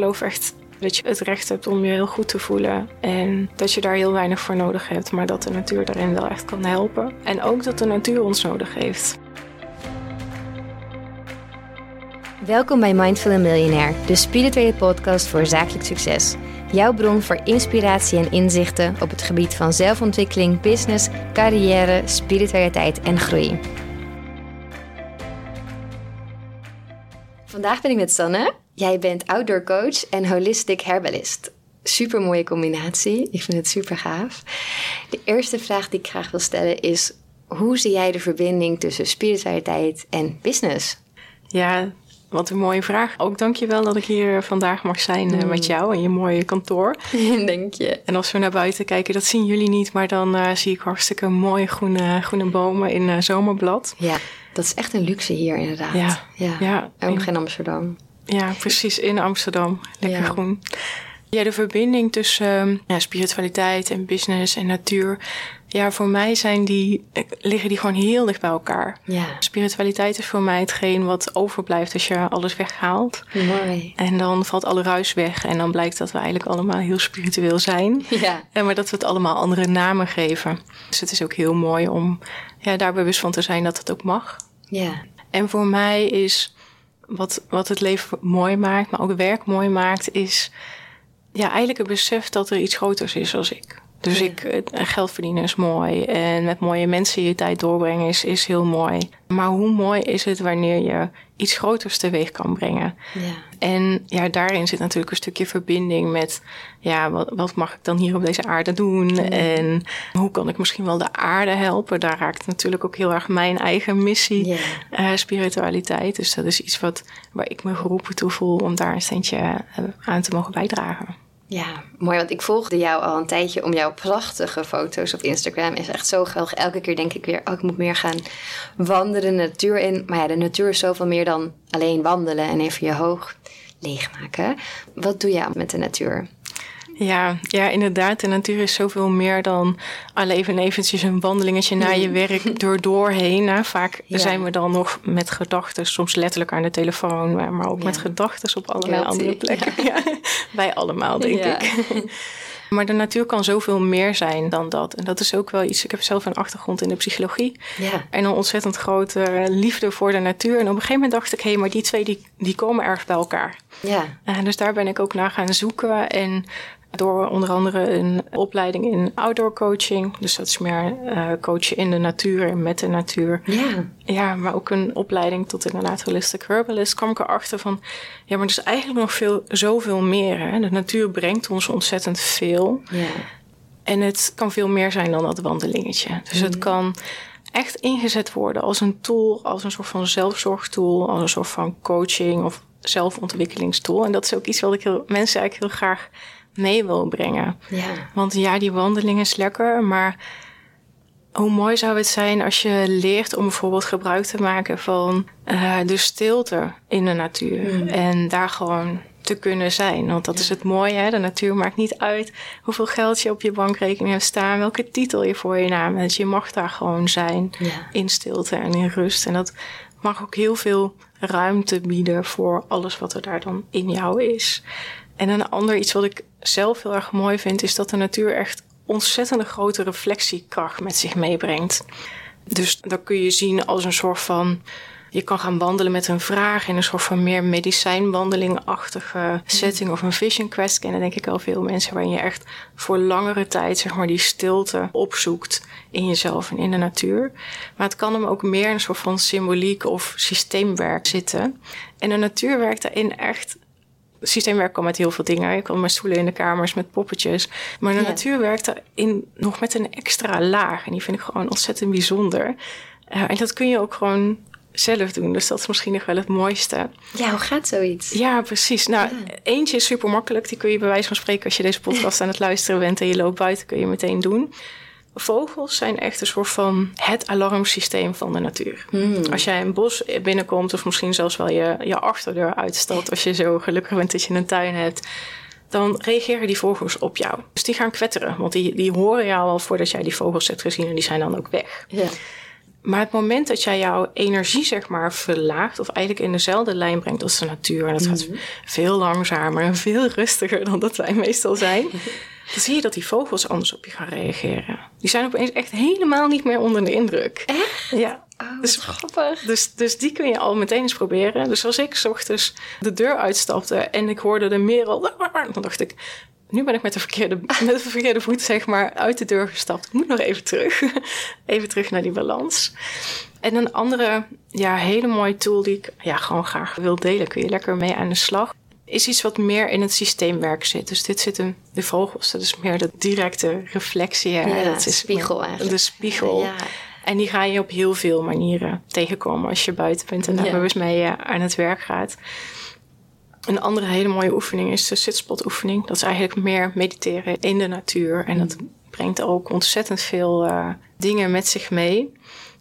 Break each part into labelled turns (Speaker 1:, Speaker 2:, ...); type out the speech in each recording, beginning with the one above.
Speaker 1: geloof echt dat je het recht hebt om je heel goed te voelen. En dat je daar heel weinig voor nodig hebt. Maar dat de natuur daarin wel echt kan helpen. En ook dat de natuur ons nodig heeft.
Speaker 2: Welkom bij Mindful Millionaire, de spirituele podcast voor zakelijk succes. Jouw bron voor inspiratie en inzichten op het gebied van zelfontwikkeling, business, carrière, spiritualiteit en groei. Vandaag ben ik met Sanne. Jij bent outdoor coach en holistic herbalist. Super mooie combinatie. Ik vind het super gaaf. De eerste vraag die ik graag wil stellen is: hoe zie jij de verbinding tussen spiritualiteit en business?
Speaker 1: Ja, wat een mooie vraag. Ook dankjewel dat ik hier vandaag mag zijn eh, met mm. jou in je mooie kantoor.
Speaker 2: Denk je.
Speaker 1: En als we naar buiten kijken, dat zien jullie niet, maar dan uh, zie ik hartstikke mooie groene, groene bomen in uh, zomerblad.
Speaker 2: Ja, dat is echt een luxe hier inderdaad. Ja, ja. ja ook in Amsterdam.
Speaker 1: Ja, precies, in Amsterdam. Lekker groen. Ja, de verbinding tussen ja, spiritualiteit en business en natuur. Ja, voor mij zijn die, liggen die gewoon heel dicht bij elkaar. Ja. Spiritualiteit is voor mij hetgeen wat overblijft als je alles weghaalt.
Speaker 2: Mooi.
Speaker 1: En dan valt alle ruis weg. En dan blijkt dat we eigenlijk allemaal heel spiritueel zijn. Ja. En maar dat we het allemaal andere namen geven. Dus het is ook heel mooi om ja, daar bewust van te zijn dat het ook mag. Ja. En voor mij is wat, wat het leven mooi maakt, maar ook werk mooi maakt, is ja, eigenlijk het besef dat er iets groters is als ik. Dus ik, eh, geld verdienen is mooi en met mooie mensen je tijd doorbrengen is, is heel mooi. Maar hoe mooi is het wanneer je iets groters teweeg kan brengen? Ja. En ja, daarin zit natuurlijk een stukje verbinding met, ja, wat, wat mag ik dan hier op deze aarde doen? En hoe kan ik misschien wel de aarde helpen? Daar raakt natuurlijk ook heel erg mijn eigen missie, ja. uh, spiritualiteit. Dus dat is iets wat, waar ik me geroepen toe voel om daar een steentje uh, aan te mogen bijdragen.
Speaker 2: Ja, mooi. Want ik volgde jou al een tijdje om jouw prachtige foto's op Instagram. Is echt zo geweldig. Elke keer denk ik weer, oh, ik moet meer gaan wandelen de natuur in. Maar ja, de natuur is zoveel meer dan alleen wandelen en even je hoog leegmaken. Wat doe je met de natuur?
Speaker 1: Ja, ja, inderdaad. De natuur is zoveel meer dan alleen even eventjes een wandelingetje naar je werk door doorheen. Vaak zijn we dan nog met gedachten, soms letterlijk aan de telefoon, maar ook met gedachten op allerlei andere plekken. Ja. Wij allemaal, denk ik. Maar de natuur kan zoveel meer zijn dan dat. En dat is ook wel iets. Ik heb zelf een achtergrond in de psychologie. Ja. En een ontzettend grote liefde voor de natuur. En op een gegeven moment dacht ik, hé, hey, maar die twee die, die komen ergens bij elkaar. Ja. En dus daar ben ik ook naar gaan zoeken. En door onder andere een opleiding in outdoor coaching. Dus dat is meer uh, coachen in de natuur en met de natuur. Ja. Ja, maar ook een opleiding tot inderdaad holistic herbalist. kwam ik erachter van, ja, maar er is eigenlijk nog veel, zoveel meer. Hè? De natuur brengt ons ontzettend veel. Ja. En het kan veel meer zijn dan dat wandelingetje. Dus het kan echt ingezet worden als een tool, als een soort van zelfzorgtool, als een soort van coaching of zelfontwikkelingstool. En dat is ook iets wat ik heel, mensen eigenlijk heel graag mee wil brengen. Ja. Want ja, die wandeling is lekker, maar hoe mooi zou het zijn als je leert om bijvoorbeeld gebruik te maken van uh, de stilte in de natuur. Mm. En daar gewoon te kunnen zijn. Want dat is het mooie, hè? de natuur maakt niet uit hoeveel geld je op je bankrekening hebt staan, welke titel je voor je naam hebt. Je mag daar gewoon zijn in stilte en in rust. En dat mag ook heel veel ruimte bieden voor alles wat er daar dan in jou is. En een ander iets wat ik zelf heel erg mooi vind, is dat de natuur echt ontzettende grote reflectiekracht met zich meebrengt. Dus dat kun je zien als een soort van. Je kan gaan wandelen met een vraag in een soort van meer medicijnwandelingachtige setting of een vision quest. Kennen denk ik al veel mensen waarin je echt voor langere tijd zeg maar die stilte opzoekt in jezelf en in de natuur. Maar het kan hem ook meer in een soort van symboliek of systeemwerk zitten. En de natuur werkt daarin echt systeemwerk kan met heel veel dingen. Je kan met stoelen in de kamers, met poppetjes. Maar de natuur werkt erin nog met een extra laag. En die vind ik gewoon ontzettend bijzonder. Uh, en dat kun je ook gewoon zelf doen. Dus dat is misschien nog wel het mooiste.
Speaker 2: Ja, hoe gaat zoiets?
Speaker 1: Ja, precies. Nou, eentje is super makkelijk. Die kun je bij wijze van spreken als je deze podcast aan het luisteren bent en je loopt buiten, kun je meteen doen. Vogels zijn echt een soort van het alarmsysteem van de natuur. Hmm. Als jij een bos binnenkomt, of misschien zelfs wel je, je achterdeur uitstalt, als je zo gelukkig bent dat je een tuin hebt, dan reageren die vogels op jou. Dus die gaan kwetteren, want die, die horen jou al voordat jij die vogels hebt gezien en die zijn dan ook weg. Maar het moment dat jij jouw energie zeg maar verlaagt, of eigenlijk in dezelfde lijn brengt als de natuur, en dat gaat
Speaker 2: Mhm.
Speaker 1: veel langzamer en veel rustiger dan dat wij meestal zijn, dan zie je dat die vogels anders op je gaan reageren. Die zijn opeens echt helemaal niet meer onder de indruk.
Speaker 2: Echt?
Speaker 1: Ja.
Speaker 2: Oh,
Speaker 1: Dus-
Speaker 2: grappig.
Speaker 1: Dus, dus die kun je al meteen eens proberen. Dus als ik 's ochtends de deur uitstapte en ik hoorde de merel, dan dacht ik, nu ben ik met de verkeerde, met de verkeerde voet zeg maar uit de deur gestapt. Ik moet nog even terug. Even terug naar die balans. En een andere ja, hele mooie tool die ik ja, gewoon graag wil delen, kun je lekker mee aan de slag, is iets wat meer in het systeemwerk zit. Dus dit zit in de vogels, dat is meer de directe reflectie. hè.
Speaker 2: Ja,
Speaker 1: dat is
Speaker 2: spiegel eigenlijk.
Speaker 1: De spiegel.
Speaker 2: Ja.
Speaker 1: En die ga je op heel veel manieren tegenkomen als je buiten bent en daar
Speaker 2: Ja.
Speaker 1: bewust mee eh, aan het werk gaat. Een andere hele mooie oefening is de sitspot-oefening. Dat is eigenlijk meer mediteren in de natuur. En dat brengt ook ontzettend veel eh, dingen met zich mee.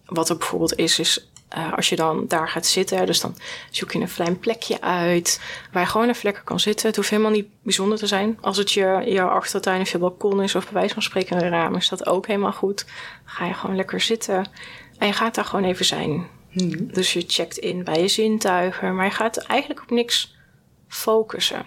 Speaker 1: Wat er bijvoorbeeld is, is eh, als je dan daar gaat zitten, dus dan zoek je een klein plekje uit waar je gewoon even lekker kan zitten. Het hoeft helemaal niet bijzonder te zijn. Als het je, je achtertuin of je balkon is, of bij wijze van spreken een raam, is dat ook helemaal goed. Dan ga je gewoon lekker zitten en je gaat daar gewoon even zijn. Dus je checkt in bij je zintuigen, maar je gaat eigenlijk op niks focussen.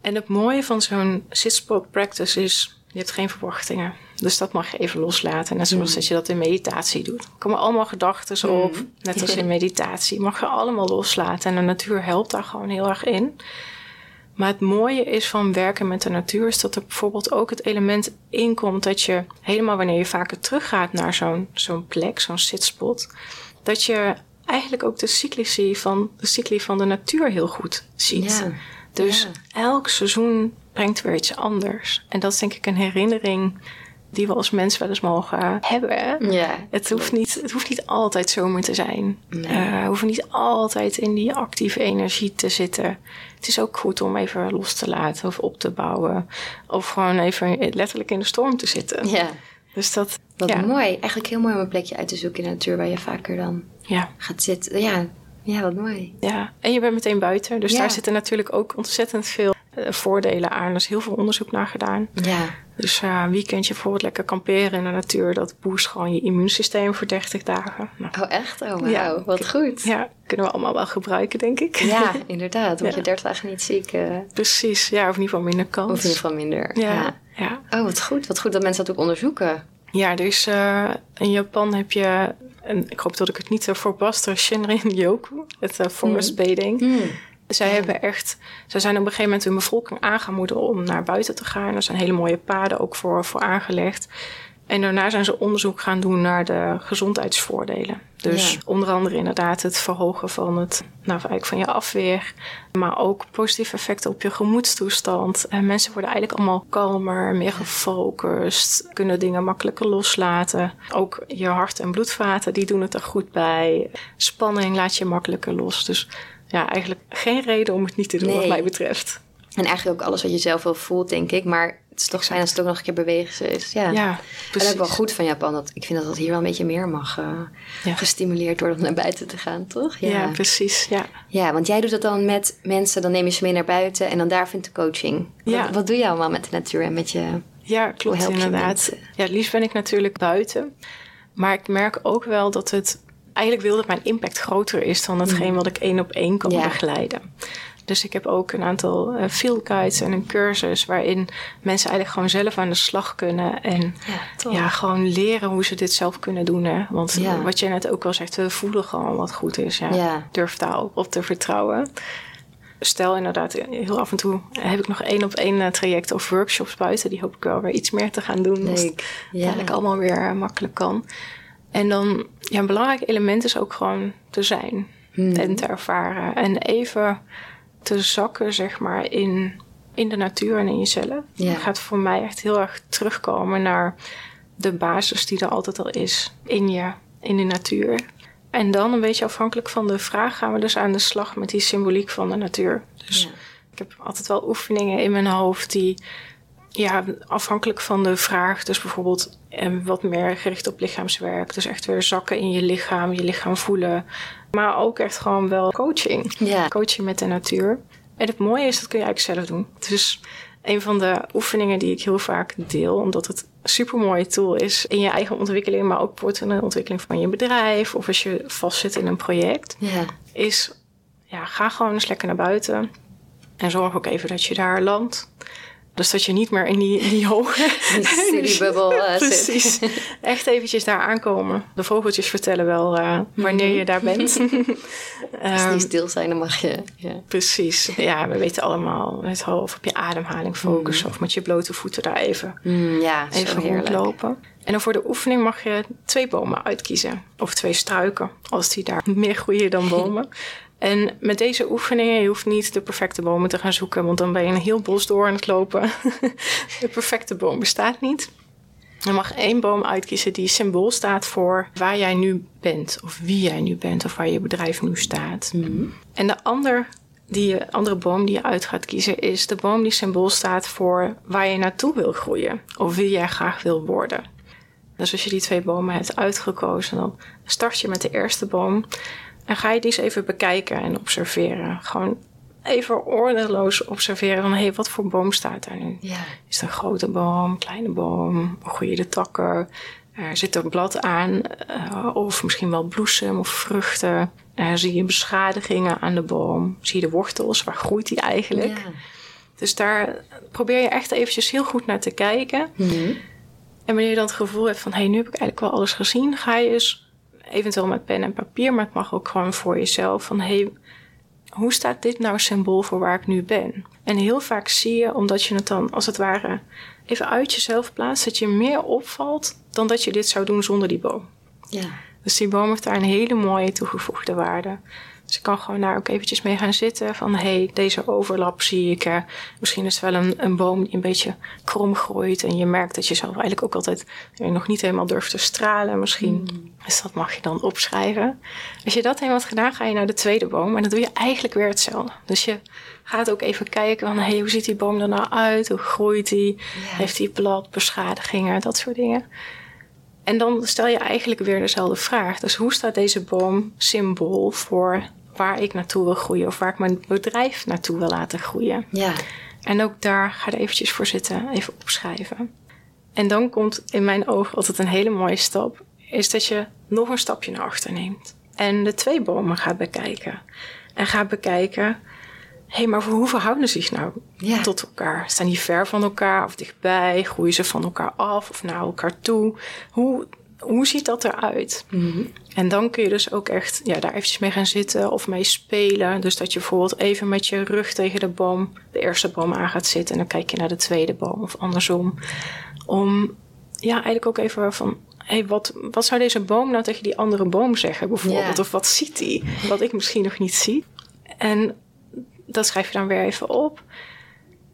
Speaker 1: En het mooie van zo'n sit-spot practice is, je hebt geen verwachtingen. Dus dat mag je even loslaten. Net zoals dat je dat in meditatie doet. Er komen allemaal gedachten op, net als in meditatie. Mag je allemaal loslaten. En de natuur helpt daar gewoon heel erg in. Maar het mooie is van werken met de natuur... is dat er bijvoorbeeld ook het element inkomt... dat je helemaal wanneer je vaker teruggaat naar zo'n zo'n plek, zo'n sitspot... dat je eigenlijk ook de cycli van, de cycli van de natuur heel goed ziet.
Speaker 2: Ja.
Speaker 1: Dus
Speaker 2: Ja.
Speaker 1: elk seizoen brengt weer iets anders. En dat is denk ik een herinnering die we als mens wel eens mogen hebben.
Speaker 2: Ja.
Speaker 1: Het hoeft, niet, het hoeft niet altijd zomer te zijn.
Speaker 2: Nee.
Speaker 1: Eh, we hoeven niet altijd in die actieve energie te zitten. Het is ook goed om even los te laten of op te bouwen. Of gewoon even letterlijk in de storm te zitten.
Speaker 2: Ja.
Speaker 1: Dus dat,
Speaker 2: Wat
Speaker 1: ja,
Speaker 2: mooi. Eigenlijk heel mooi om een plekje uit te zoeken in de natuur waar je vaker dan
Speaker 1: ja,
Speaker 2: gaat zitten. Ja, ja wat mooi.
Speaker 1: ja. En je bent meteen buiten. Dus
Speaker 2: Ja.
Speaker 1: daar zitten natuurlijk ook ontzettend veel voordelen aan. Er is heel veel onderzoek naar gedaan.
Speaker 2: Ja.
Speaker 1: Dus eh, een weekendje bijvoorbeeld lekker kamperen in de natuur. Dat boost gewoon je immuunsysteem voor 30 dagen. Nou,
Speaker 2: Oh, echt? Oh, wauw.
Speaker 1: Ja.
Speaker 2: Wat goed.
Speaker 1: ja, kunnen we allemaal wel gebruiken, denk ik.
Speaker 2: Ja, inderdaad. Word je
Speaker 1: Ja.
Speaker 2: 30 dagen niet ziek. eh,
Speaker 1: Precies, ja, of in ieder geval minder kans.
Speaker 2: of in ieder geval minder.
Speaker 1: Ja,
Speaker 2: Ja.
Speaker 1: ja.
Speaker 2: Oh, wat goed. Wat goed dat mensen dat ook onderzoeken.
Speaker 1: ja, eh, in Japan heb je, en ik hoop dat ik het niet uh, voorbaster, Shinrin Yoku, het eh, forest bathing.
Speaker 2: Hmm.
Speaker 1: Zij hebben echt, zij zijn op een gegeven moment hun bevolking aangemoedigd om naar buiten te gaan. Er zijn hele mooie paden ook voor, voor aangelegd. En daarna zijn ze onderzoek gaan doen naar de gezondheidsvoordelen. Dus
Speaker 2: Ja.
Speaker 1: onder andere inderdaad het verhogen van het, nou eigenlijk van je afweer. Maar ook positieve effecten op je gemoedstoestand. En mensen worden eigenlijk allemaal kalmer, meer gefocust. Kunnen dingen makkelijker loslaten. Ook je hart- en bloedvaten, die doen het er goed bij. Spanning laat je makkelijker los. Dus ja, eigenlijk geen reden om het niet te doen wat mij betreft.
Speaker 2: En eigenlijk ook alles wat je zelf wel voelt, denk ik. Maar het is toch fijn als het ook nog een keer bewegen is. Ja.
Speaker 1: Ja,
Speaker 2: En
Speaker 1: precies.
Speaker 2: ook wel goed van Japan. Dat, ik vind dat dat hier wel een beetje meer mag eh,
Speaker 1: Ja.
Speaker 2: gestimuleerd worden om naar buiten te gaan, toch?
Speaker 1: Ja, precies. Ja.
Speaker 2: Ja, want jij doet dat dan met mensen, dan neem je ze mee naar buiten en dan daar vindt de coaching.
Speaker 1: Ja.
Speaker 2: Wat, wat doe je allemaal met de natuur en met je...
Speaker 1: Ja, klopt inderdaad.
Speaker 2: mensen?
Speaker 1: Ja, het liefst ben ik natuurlijk buiten. Maar ik merk ook wel dat het... Eigenlijk wil dat mijn impact groter is dan hetgeen wat ik één op één kan
Speaker 2: Mm. Ja.
Speaker 1: begeleiden. Dus ik heb ook een aantal eh, field guides en een cursus... waarin mensen eigenlijk gewoon zelf aan de slag kunnen... en
Speaker 2: Ja,
Speaker 1: gewoon leren hoe ze dit zelf kunnen doen. Hè? Want
Speaker 2: Ja.
Speaker 1: wat je net ook al zegt, we voelen gewoon wat goed is. Ja.
Speaker 2: Ja.
Speaker 1: Durf daar ook op te vertrouwen. Stel inderdaad, heel af en toe heb ik nog één op één eh, trajecten of workshops buiten. Die hoop ik wel weer iets meer te gaan doen. als het
Speaker 2: Leuk. Ja.
Speaker 1: uiteindelijk allemaal weer eh, makkelijk kan. En dan, ja, een belangrijk element is ook gewoon te zijn
Speaker 2: Hmm.
Speaker 1: en te ervaren. En even te zakken, zeg maar, in, in de natuur en in jezelf.
Speaker 2: Ja.
Speaker 1: Het gaat voor mij echt heel erg terugkomen naar de basis die er altijd al is in je, in de natuur. En dan een beetje afhankelijk van de vraag gaan we dus aan de slag met die symboliek van de natuur. Dus
Speaker 2: Ja.
Speaker 1: ik heb altijd wel oefeningen in mijn hoofd die ja, afhankelijk van de vraag, dus bijvoorbeeld eh, wat meer gericht op lichaamswerk. Dus echt weer zakken in je lichaam, je lichaam voelen. Maar ook echt gewoon wel coaching.
Speaker 2: Ja.
Speaker 1: Coaching met de natuur. En het mooie is, dat kun je eigenlijk zelf doen. Dus een van de oefeningen die ik heel vaak deel, omdat het een super mooie tool is in je eigen ontwikkeling, maar ook voor de ontwikkeling van je bedrijf of als je vastzit in een project,
Speaker 2: Ja.
Speaker 1: is ja, ga gewoon eens lekker naar buiten en zorg ook even dat je daar landt. Dus dat je niet meer in die, die hoge
Speaker 2: studiebubbel eh, zit.
Speaker 1: Precies. Echt eventjes daar aankomen. De vogeltjes vertellen wel eh, wanneer je daar bent.
Speaker 2: Als
Speaker 1: Ehm,
Speaker 2: die stil zijn, dan mag je.
Speaker 1: Precies. Ja, we weten allemaal het hoofd op je ademhaling focussen. Of met je blote voeten daar even,
Speaker 2: Mm, ja,
Speaker 1: even rondlopen. En dan voor de oefening mag je twee bomen uitkiezen. Of twee struiken, als die daar meer groeien dan bomen. En met deze oefeningen, je hoeft niet de perfecte bomen te gaan zoeken, want dan ben je een heel bos door aan het lopen. de perfecte boom bestaat niet. Je mag één boom uitkiezen die symbool staat voor waar jij nu bent, of wie jij nu bent, of waar je bedrijf nu staat. En de ander, die andere boom die je uit gaat kiezen is de boom die symbool staat voor waar je naartoe wil groeien, of wie jij graag wil worden. Dus als je die twee bomen hebt uitgekozen, dan start je met de eerste boom. En ga je die eens even bekijken en observeren. Gewoon even ordeloos observeren van... hé, hey, wat voor boom staat daar nu?
Speaker 2: Ja.
Speaker 1: Is het een grote boom, kleine boom? Groeien de takken? Er zit er blad aan? eh, of misschien wel bloesem of vruchten? Eh, zie je beschadigingen aan de boom? Zie je de wortels? Waar groeit die eigenlijk?
Speaker 2: Ja.
Speaker 1: Dus daar probeer je echt eventjes heel goed naar te kijken.
Speaker 2: Mhm.
Speaker 1: En wanneer je dan het gevoel hebt van... hé, hey, nu heb ik eigenlijk wel alles gezien... ga je eens eventueel met pen en papier... maar het mag ook gewoon voor jezelf van... hé, hey, hoe staat dit nou symbool voor waar ik nu ben? En heel vaak zie je, omdat je het dan als het ware... even uit jezelf plaatst... dat je meer opvalt dan dat je dit zou doen zonder die boom.
Speaker 2: Ja.
Speaker 1: Dus die boom heeft daar een hele mooie toegevoegde waarde. Dus ik kan gewoon daar ook eventjes mee gaan zitten. Van hé, hey, deze overlap zie ik. Misschien is het wel een, een boom die een beetje krom groeit. En je merkt dat je zelf eigenlijk ook altijd eh, nog niet helemaal durft te stralen. Misschien. Dus dat mag je dan opschrijven. Als je dat helemaal hebt gedaan, ga je naar de tweede boom. En dan doe je eigenlijk weer hetzelfde. Dus je gaat ook even kijken van hé, hey, hoe ziet die boom er nou uit? Hoe groeit die? Heeft die bladbeschadigingen? Dat soort dingen. En dan stel je eigenlijk weer dezelfde vraag. Dus hoe staat deze boom symbool voor waar ik naartoe wil groeien of waar ik mijn bedrijf naartoe wil laten groeien?
Speaker 2: Ja.
Speaker 1: En ook daar ga er eventjes voor zitten, even opschrijven. En dan komt in mijn ogen altijd een hele mooie stap, is dat je nog een stapje naar achter neemt. En de twee bomen gaat bekijken. En gaat bekijken, hé, hey, maar hoe verhouden ze zich nou
Speaker 2: Ja.
Speaker 1: tot elkaar? Staan die ver van elkaar of dichtbij? Groeien ze van elkaar af of naar elkaar toe? Hoe, hoe ziet dat eruit? En dan kun je dus ook echt ja, daar eventjes mee gaan zitten of mee spelen. Dus dat je bijvoorbeeld even met je rug tegen de boom, de eerste boom aan gaat zitten. En dan kijk je naar de tweede boom of andersom. Om ja, eigenlijk ook even van, hey, wat, wat zou deze boom nou tegen die andere boom zeggen bijvoorbeeld? Of wat ziet die, wat ik misschien nog niet zie? En dat schrijf je dan weer even op.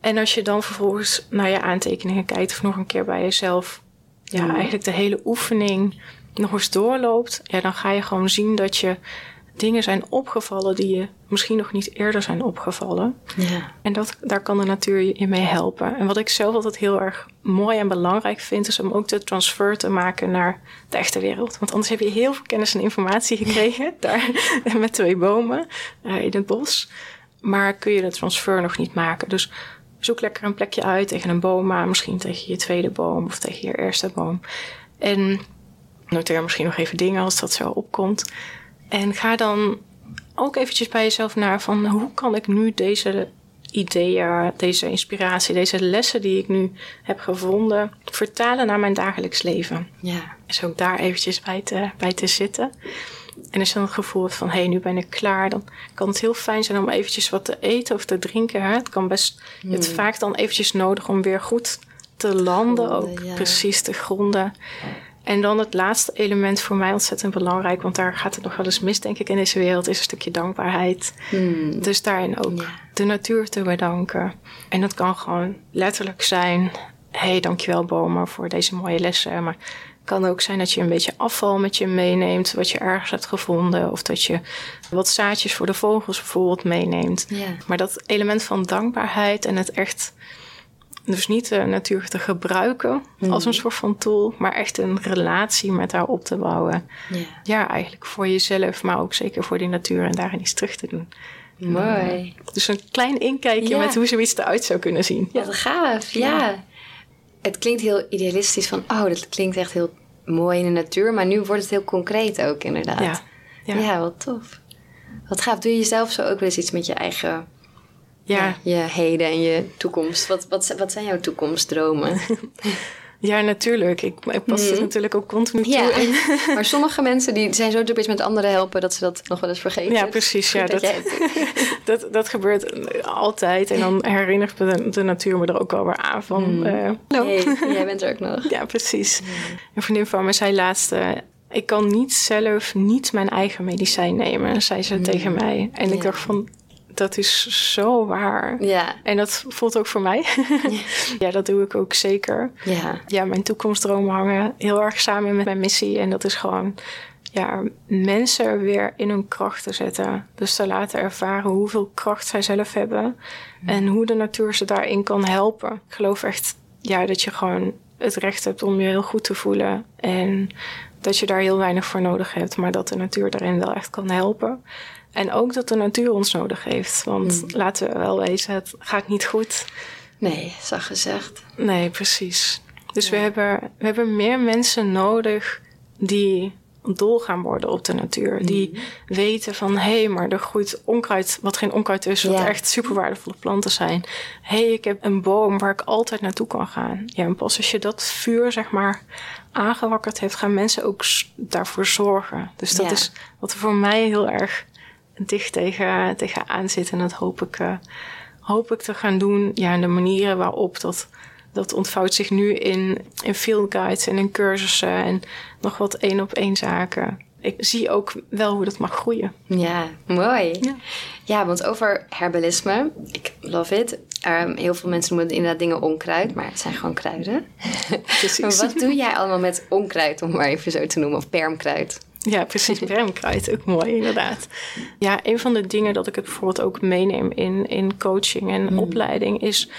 Speaker 1: En als je dan vervolgens naar je aantekeningen kijkt of nog een keer bij jezelf, ja, eigenlijk de hele oefening nog eens doorloopt, ja, dan ga je gewoon zien dat je dingen zijn opgevallen die je misschien nog niet eerder zijn opgevallen.
Speaker 2: Ja.
Speaker 1: En dat, daar kan de natuur je in mee helpen. En wat ik zelf altijd heel erg mooi en belangrijk vind, is om ook de transfer te maken naar de echte wereld. Want anders heb je heel veel kennis en informatie gekregen daar met twee bomen eh, in het bos. Maar kun je de transfer nog niet maken. Dus zoek lekker een plekje uit tegen een boom aan, misschien tegen je tweede boom of tegen je eerste boom. En noteer misschien nog even dingen als dat zo opkomt. En ga dan ook eventjes bij jezelf naar van hoe kan ik nu deze ideeën, deze inspiratie, deze lessen die ik nu heb gevonden, vertalen naar mijn dagelijks leven.
Speaker 2: Ja.
Speaker 1: Dus ook daar eventjes bij te, bij te zitten. En als je dan het gevoel hebt van, hé, hey, nu ben ik klaar, dan kan het heel fijn zijn om eventjes wat te eten of te drinken. Hè? Het kan best, je hebt vaak dan eventjes nodig om weer goed te landen,
Speaker 2: Gronden,
Speaker 1: ook
Speaker 2: ja.
Speaker 1: precies te gronden. En dan het laatste element voor mij ontzettend belangrijk, want daar gaat het nog wel eens mis, denk ik, in deze wereld, is een stukje dankbaarheid.
Speaker 2: Hmm.
Speaker 1: Dus daarin ook
Speaker 2: Ja.
Speaker 1: de natuur te bedanken. En dat kan gewoon letterlijk zijn: hé, hey, dankjewel bomen voor deze mooie lessen. Maar kan ook zijn dat je een beetje afval met je meeneemt, wat je ergens hebt gevonden. Of dat je wat zaadjes voor de vogels bijvoorbeeld meeneemt.
Speaker 2: Ja.
Speaker 1: Maar dat element van dankbaarheid en het echt. Dus niet de natuur te gebruiken als een soort van tool, maar echt een relatie met haar op te bouwen.
Speaker 2: Ja.
Speaker 1: Ja, eigenlijk voor jezelf, maar ook zeker voor die natuur en daarin iets terug te doen.
Speaker 2: Mooi.
Speaker 1: Dus een klein inkijkje met hoe zoiets eruit zou kunnen zien.
Speaker 2: Ja, Wat gaaf. Ja. Het klinkt heel idealistisch van, oh, dat klinkt echt heel mooi in de natuur. Maar nu wordt het heel concreet ook inderdaad. Ja, ja. ja wat tof. Wat gaaf. Doe je zelf zo ook wel eens iets met je eigen ja. je heden en je toekomst. Wat, wat, wat zijn jouw toekomstdromen?
Speaker 1: Ja, natuurlijk. Ik, ik pas mm. natuurlijk ook continu ja.
Speaker 2: toe. maar sommige mensen die zijn zo druk met anderen helpen dat ze dat nog wel eens vergeten.
Speaker 1: Ja, precies. Ja, dat, dat, dat, gebeurt altijd. En dan herinnert de, de natuur me er ook wel weer aan van... Mm.
Speaker 2: Uh, hey, jij bent er ook nog.
Speaker 1: Ja, precies. Mm. Een vriendin van me zei laatst... Uh, ik kan niet zelf niet mijn eigen medicijn nemen, zei ze tegen mij. En ik dacht van, dat is zo waar. Ja. En dat voelt ook voor mij. ja. dat doe ik ook zeker. Ja. ja, mijn toekomstdromen hangen heel erg samen met mijn missie. En dat is gewoon ja, mensen weer in hun kracht te zetten. Dus te laten ervaren hoeveel kracht zij zelf hebben. En hoe de natuur ze daarin kan helpen. Ik geloof echt ja, dat je gewoon het recht hebt om je heel goed te voelen. En dat je daar heel weinig voor nodig hebt. Maar dat de natuur daarin wel echt kan helpen. En ook dat de natuur ons nodig heeft. Want mm. laten we wel wezen, het gaat niet goed.
Speaker 2: Nee, zag gezegd.
Speaker 1: Nee, precies. Dus we, hebben, we hebben meer mensen nodig die dol gaan worden op de natuur. Die mm. weten van, hé, hey, maar er groeit onkruid, wat geen onkruid is, wat echt super waardevolle planten zijn. Hé, hey, ik heb een boom waar ik altijd naartoe kan gaan. Ja, en pas als je dat vuur, zeg maar, aangewakkerd heeft, gaan mensen ook daarvoor zorgen. Dus dat is wat voor mij heel erg dicht tegen, tegenaan zit. En dat hoop ik, uh, hoop ik te gaan doen. Ja, en de manieren waarop dat, dat ontvouwt zich nu in, in field guides en in cursussen en nog wat één op één zaken. Ik zie ook wel hoe dat mag groeien.
Speaker 2: Ja, mooi. Ja, ja want over herbalisme, ik love it. Um, heel veel mensen noemen inderdaad dingen onkruid, maar het zijn gewoon kruiden. Precies. wat doe jij allemaal met onkruid, om maar even zo te noemen, of permkruid?
Speaker 1: Ja, precies. Bermkruid, ook mooi inderdaad. Ja, een van de dingen dat ik het bijvoorbeeld ook meeneem in, in coaching en mm. opleiding is...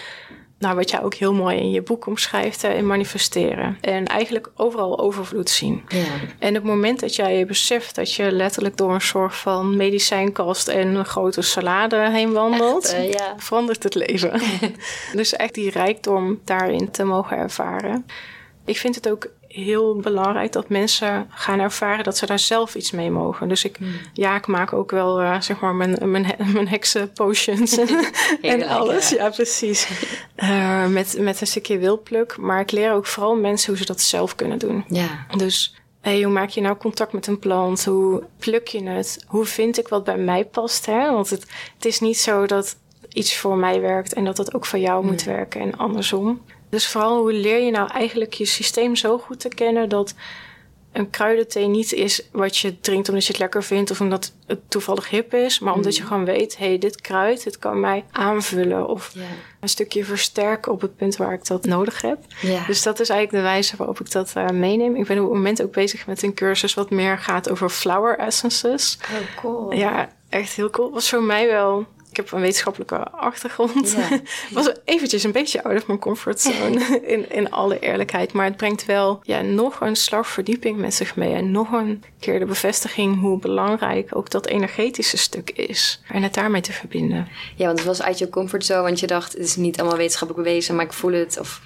Speaker 1: Nou, wat jij ook heel mooi in je boek omschrijft, in manifesteren. En eigenlijk overal overvloed zien. Ja. En het moment dat jij beseft dat je letterlijk door een soort van medicijnkast en een grote salade heen wandelt, eh, ja. verandert het leven. dus echt die rijkdom daarin te mogen ervaren. Ik vind het ook heel belangrijk dat mensen gaan ervaren dat ze daar zelf iets mee mogen. Dus ik, hmm. ja, ik maak ook wel uh, zeg maar mijn, mijn, mijn heksen potions en, alles. Ja, precies. Uh, met, met een stukje wilpluk. Maar ik leer ook vooral mensen hoe ze dat zelf kunnen doen. Ja. Dus hey, hoe maak je nou contact met een plant? Hoe pluk je het? Hoe vind ik wat bij mij past? Hè? Want het, het is niet zo dat iets voor mij werkt en dat dat ook voor jou moet werken en andersom. Dus vooral hoe leer je nou eigenlijk je systeem zo goed te kennen dat een kruidenthee niet is wat je drinkt omdat je het lekker vindt of omdat het toevallig hip is, maar omdat je mm. gewoon weet, hé, hey, dit kruid, dit kan mij aanvullen of een stukje versterken op het punt waar ik dat nodig heb. Dus dat is eigenlijk de wijze waarop ik dat uh, meeneem. Ik ben op het moment ook bezig met een cursus wat meer gaat over flower essences.
Speaker 2: Oh, cool.
Speaker 1: Ja, echt heel cool. Was voor mij wel ik heb een wetenschappelijke achtergrond. Ja. was eventjes een beetje out of mijn comfortzone, in, in alle eerlijkheid. Maar het brengt wel ja, nog een slag verdieping met zich mee. En nog een keer de bevestiging hoe belangrijk ook dat energetische stuk is. En het daarmee te verbinden.
Speaker 2: Ja, want het was uit je comfortzone, want je dacht, het is niet allemaal wetenschappelijk bewezen, maar ik voel het. Of...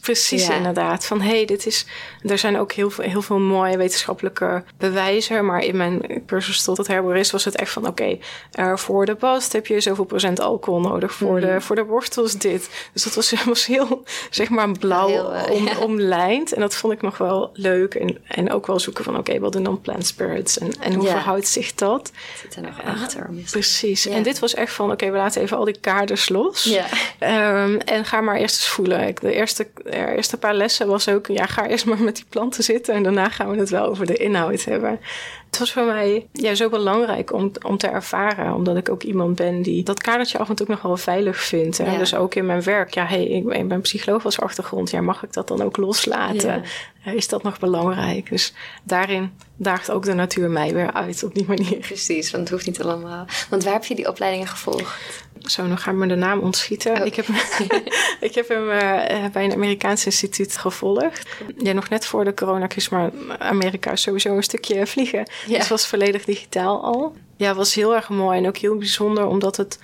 Speaker 1: precies, inderdaad. Van hé, hey, dit is. Er zijn ook heel veel, heel veel mooie wetenschappelijke bewijzen. Maar in mijn cursus tot het herborist was het echt van: oké, okay, voor de bast heb je zoveel procent alcohol nodig. Voor, de, mm. voor de wortels dit. Dus dat was, was heel, zeg maar, blauw eh, om, omlijnd. En dat vond ik nog wel leuk. En, en ook wel zoeken van: oké, wat doen dan plant spirits? En, en hoe verhoudt zich dat?
Speaker 2: Zit er nog achter.
Speaker 1: precies. En dit was echt van: oké, we laten even al die kaders los. Ja. Ehm, en ga maar eerst eens voelen. De eerste, de eerste paar lessen was ook: ja, ga eerst maar met die planten zitten. En daarna gaan we het wel over de inhoud hebben. Het was voor mij ja, zo belangrijk om, om te ervaren, omdat ik ook iemand ben die dat kadertje af en toe nog wel veilig vindt. Hè? Dus ook in mijn werk, ja, hey, ik, ben psycholoog als achtergrond, ja, mag ik dat dan ook loslaten? Is dat nog belangrijk? Dus daarin daagt ook de natuur mij weer uit op die manier.
Speaker 2: Precies, want het hoeft niet allemaal. Want waar heb je die opleidingen gevolgd?
Speaker 1: Zo, nog gaat me de naam ontschieten.
Speaker 2: Oh.
Speaker 1: Ik, heb, ik heb hem uh, bij een Amerikaans instituut gevolgd. Ja, nog net voor de coronacrisis, maar Amerika is sowieso een stukje vliegen. Ja. Dus het was volledig digitaal al. Ja, het was heel erg mooi en ook heel bijzonder, omdat het,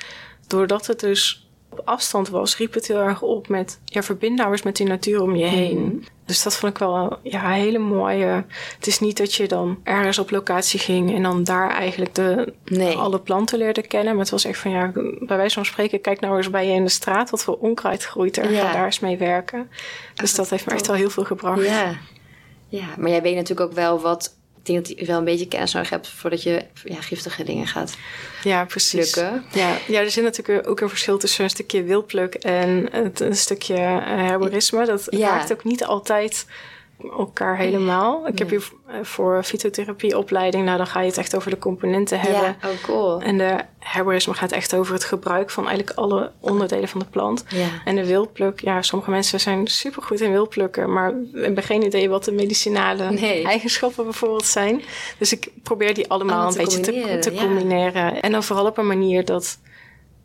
Speaker 1: doordat het dus op afstand was, riep het heel erg op met ja, verbind nou eens met die natuur om je heen. Mm. Dus dat vond ik wel ja, een hele mooie. Het is niet dat je dan ergens op locatie ging en dan daar eigenlijk de, nee. alle planten leerde kennen. Maar het was echt van ja, bij wijze van spreken, kijk nou eens bij je in de straat wat voor onkruid groeit er. Ja. Ga daar eens mee werken. Dus oh, dat heeft me echt wel heel veel gebracht.
Speaker 2: Ja. ja, maar jij weet natuurlijk ook wel wat ik denk dat je wel een beetje kennis nodig hebt voordat je ja, giftige dingen gaat
Speaker 1: ja, precies.
Speaker 2: plukken.
Speaker 1: Ja, ja, er zit natuurlijk ook een verschil tussen een stukje wildpluk en het, een stukje uh, herborisme. Dat ja. raakt ook niet altijd elkaar helemaal. Ik heb hier voor fytotherapieopleiding, nou dan ga je het echt over de componenten hebben.
Speaker 2: Ja, oh cool.
Speaker 1: En de herborisme gaat echt over het gebruik van eigenlijk alle onderdelen van de plant.
Speaker 2: Ja.
Speaker 1: En de wildpluk, ja, sommige mensen zijn supergoed in wildplukken, maar hebben geen idee wat de medicinale
Speaker 2: nee.
Speaker 1: eigenschappen bijvoorbeeld zijn. Dus ik probeer die allemaal een beetje te, te combineren. En dan vooral op een manier dat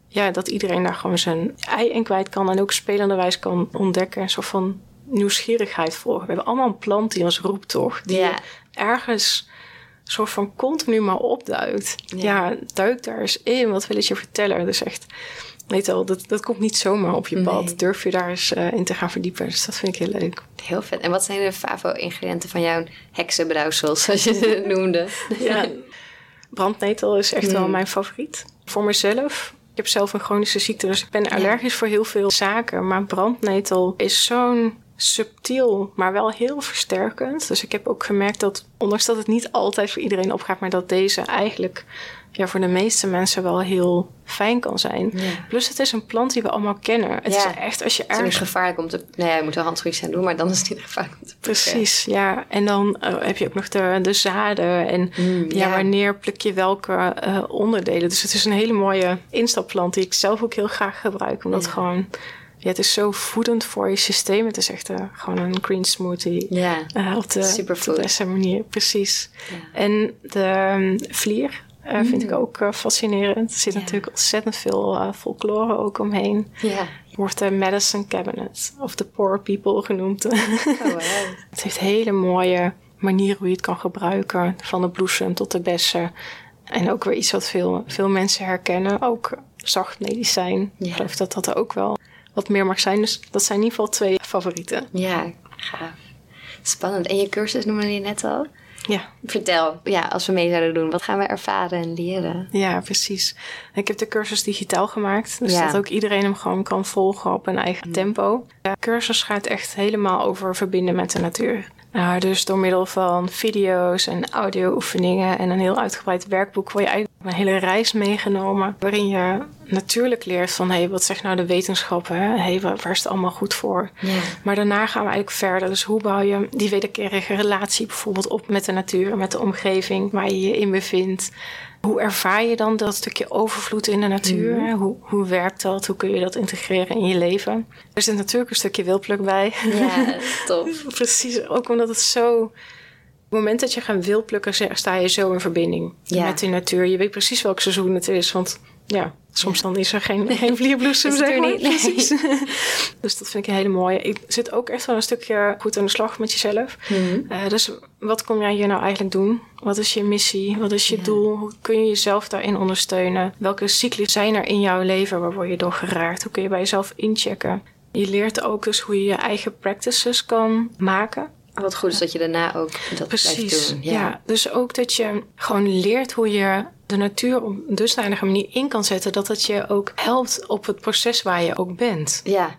Speaker 1: ja, dat iedereen daar gewoon zijn ei in kwijt kan en ook spelenderwijs kan ontdekken. Soort van nieuwsgierigheid volgen. We hebben allemaal een plant die ons roept, toch? Die
Speaker 2: ja.
Speaker 1: ergens soort van continu maar opduikt. Ja. ja, duik daar eens in. Wat wil het je vertellen? Dus echt, weet wel, dat, dat komt niet zomaar op je pad.
Speaker 2: Nee.
Speaker 1: Durf je daar eens uh, in te gaan verdiepen. Dus dat vind ik heel leuk.
Speaker 2: Heel vet. En wat zijn de favo-ingrediënten van jouw heksenbrouwsel, zoals je het noemde?
Speaker 1: ja, brandnetel is echt mm. wel mijn favoriet. Voor mezelf ik heb zelf een chronische ziekte, dus ik ben allergisch ja. voor heel veel zaken. Maar brandnetel is zo'n subtiel, maar wel heel versterkend. Dus ik heb ook gemerkt dat, ondanks dat het niet altijd voor iedereen opgaat, maar dat deze eigenlijk ja, voor de meeste mensen wel heel fijn kan zijn.
Speaker 2: Ja.
Speaker 1: Plus het is een plant die we allemaal kennen. Het
Speaker 2: ja.
Speaker 1: is echt als je
Speaker 2: ergens... Het is gevaarlijk om te... Nou ja, je moet wel handschoentjes aan doen, maar dan is het niet gevaarlijk om te plukken.
Speaker 1: Precies, ja. En dan uh, heb je ook nog de, de zaden en
Speaker 2: mm,
Speaker 1: ja, ja, wanneer pluk je welke uh, onderdelen. Dus het is een hele mooie instapplant die ik zelf ook heel graag gebruik. Omdat gewoon... Ja, het is zo voedend voor je systeem. Het is echt uh, gewoon een green smoothie.
Speaker 2: Ja,
Speaker 1: uh, op de, op de
Speaker 2: Superfood.
Speaker 1: manier, precies. En de um, vlier uh, vind ik ook uh, fascinerend. Er zit natuurlijk ontzettend veel folklore ook omheen.
Speaker 2: Ja.
Speaker 1: Wordt de medicine cabinet of the poor people genoemd.
Speaker 2: Oh, wow.
Speaker 1: het heeft hele mooie manieren hoe je het kan gebruiken. Van de bloesem tot de bessen. En ook weer iets wat veel, veel mensen herkennen. Ook zacht medicijn. Ik geloof dat dat ook wel wat meer mag zijn. Dus dat zijn in ieder geval twee favorieten.
Speaker 2: Ja, gaaf. Spannend. En je cursus noemde je net al?
Speaker 1: Ja,
Speaker 2: Vertel, ja, als we mee zouden doen, wat gaan we ervaren en leren?
Speaker 1: ja, precies. Ik heb de cursus digitaal gemaakt. Dus
Speaker 2: Ja.
Speaker 1: dat ook iedereen hem gewoon kan volgen op een eigen tempo. De cursus gaat echt helemaal over verbinden met de natuur. Nou, dus door middel van video's en audio-oefeningen en een heel uitgebreid werkboek word je eigenlijk een hele reis meegenomen. Waarin je natuurlijk leert van, hé, hey, wat zegt nou de wetenschap? Hè? Hey, waar, is het allemaal goed voor?
Speaker 2: Ja.
Speaker 1: Maar daarna gaan we eigenlijk verder. Dus hoe bouw je die wederkerige relatie bijvoorbeeld op met de natuur, met de omgeving waar je je in bevindt? Hoe ervaar je dan dat stukje overvloed in de natuur?
Speaker 2: Mhm.
Speaker 1: Hoe, hoe werkt dat? Hoe kun je dat integreren in je leven? Er zit natuurlijk een stukje wildpluk bij.
Speaker 2: Ja, tof.
Speaker 1: Precies, ook omdat het zo... Op het moment dat je gaat wildplukken, zeg- sta je zo in verbinding
Speaker 2: Ja.
Speaker 1: met de natuur. Je weet precies welk seizoen het is, want ja, soms dan is er geen, geen vlierbloesem, zeg maar.
Speaker 2: niet, nee.
Speaker 1: Precies. dus dat vind ik een hele mooie. Ik zit ook echt wel een stukje goed aan de slag met jezelf.
Speaker 2: Mhm.
Speaker 1: Eh, dus wat kom jij hier nou eigenlijk doen? Wat is je missie? Wat is je
Speaker 2: Ja.
Speaker 1: doel? Hoe kun je jezelf daarin ondersteunen? Welke cyclus zijn er in jouw leven? Waar word je door geraakt? Hoe kun je bij jezelf inchecken? Je leert ook dus hoe je je eigen practices kan maken.
Speaker 2: Wat goed is dat je daarna ook dat
Speaker 1: Precies.
Speaker 2: blijft doen.
Speaker 1: Ja. dus ook dat je gewoon leert hoe je de natuur op een dusdanige manier in kan zetten dat het je ook helpt op het proces waar je ook bent.
Speaker 2: Ja.